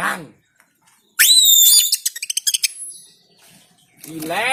ดังอีและ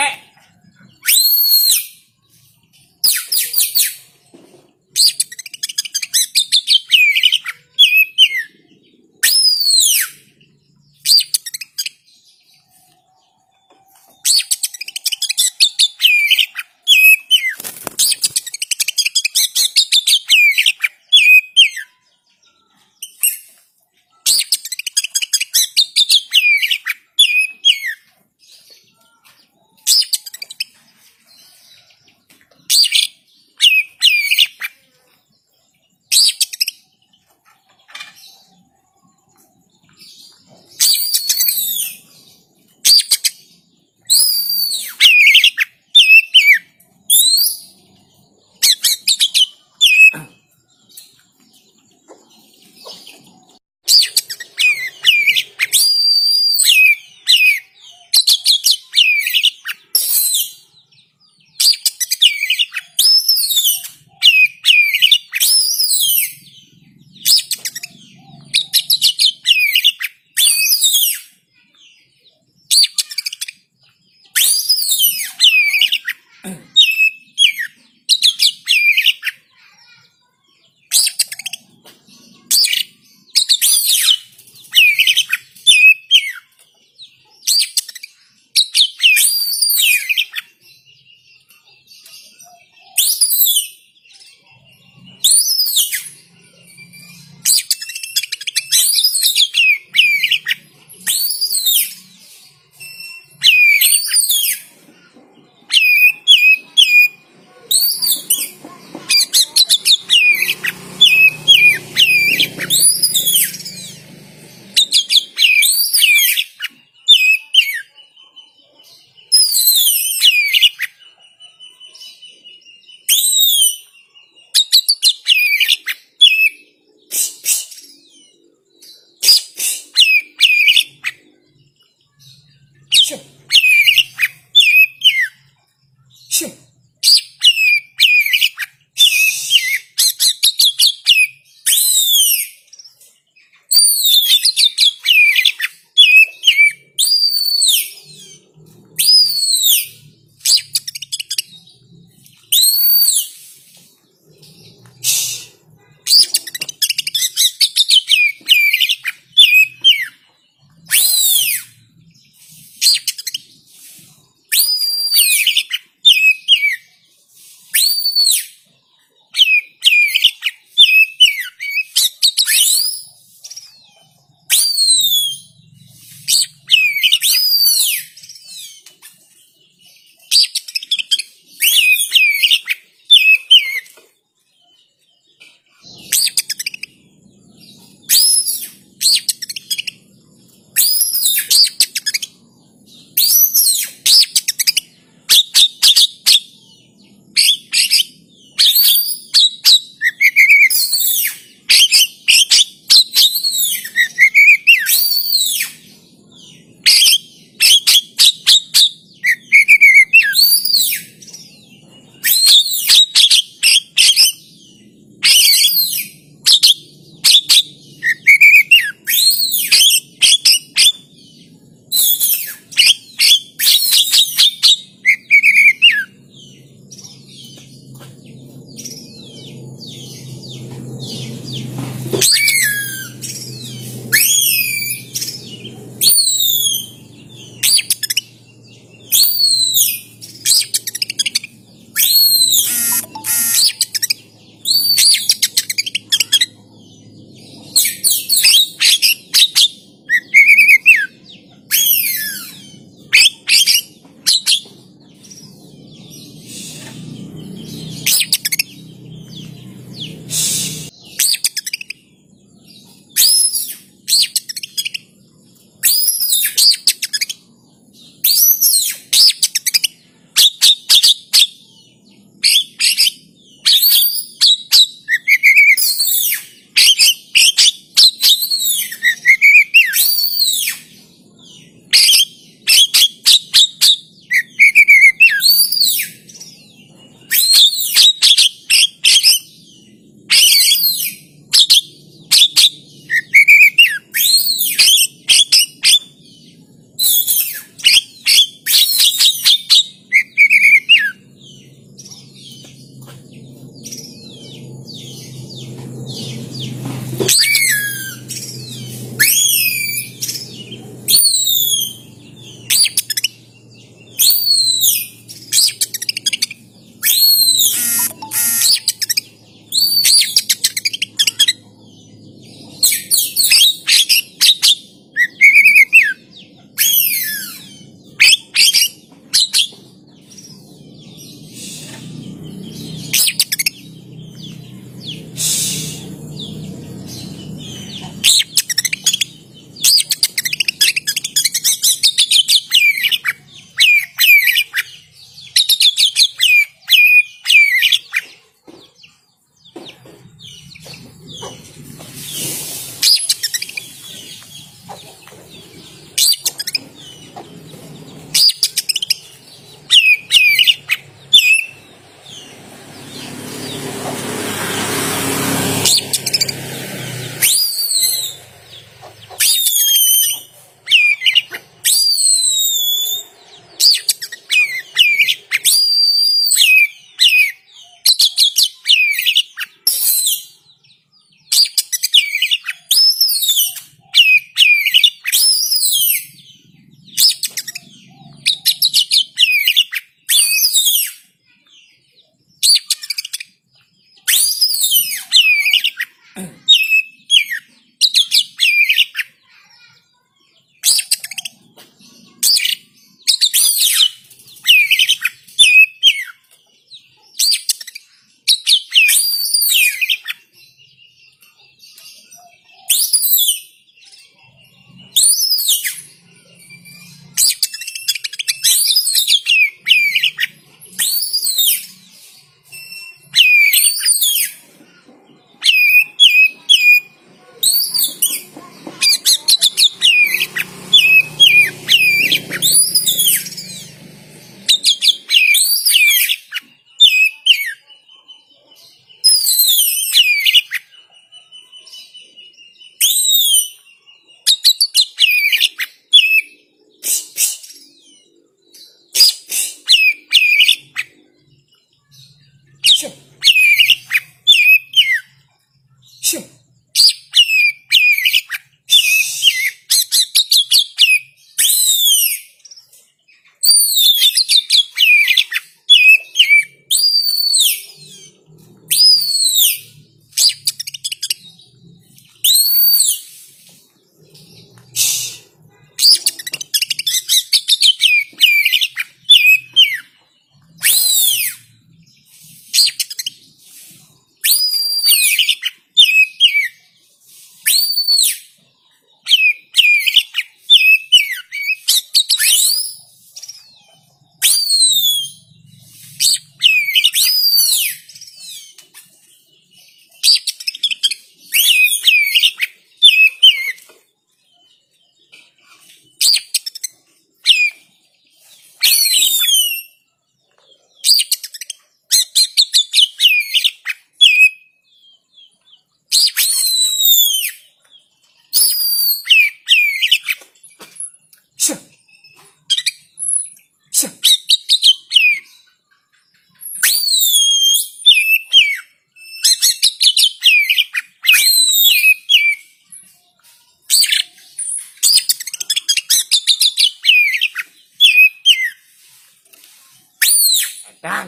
ดัง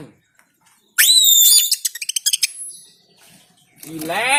อีและ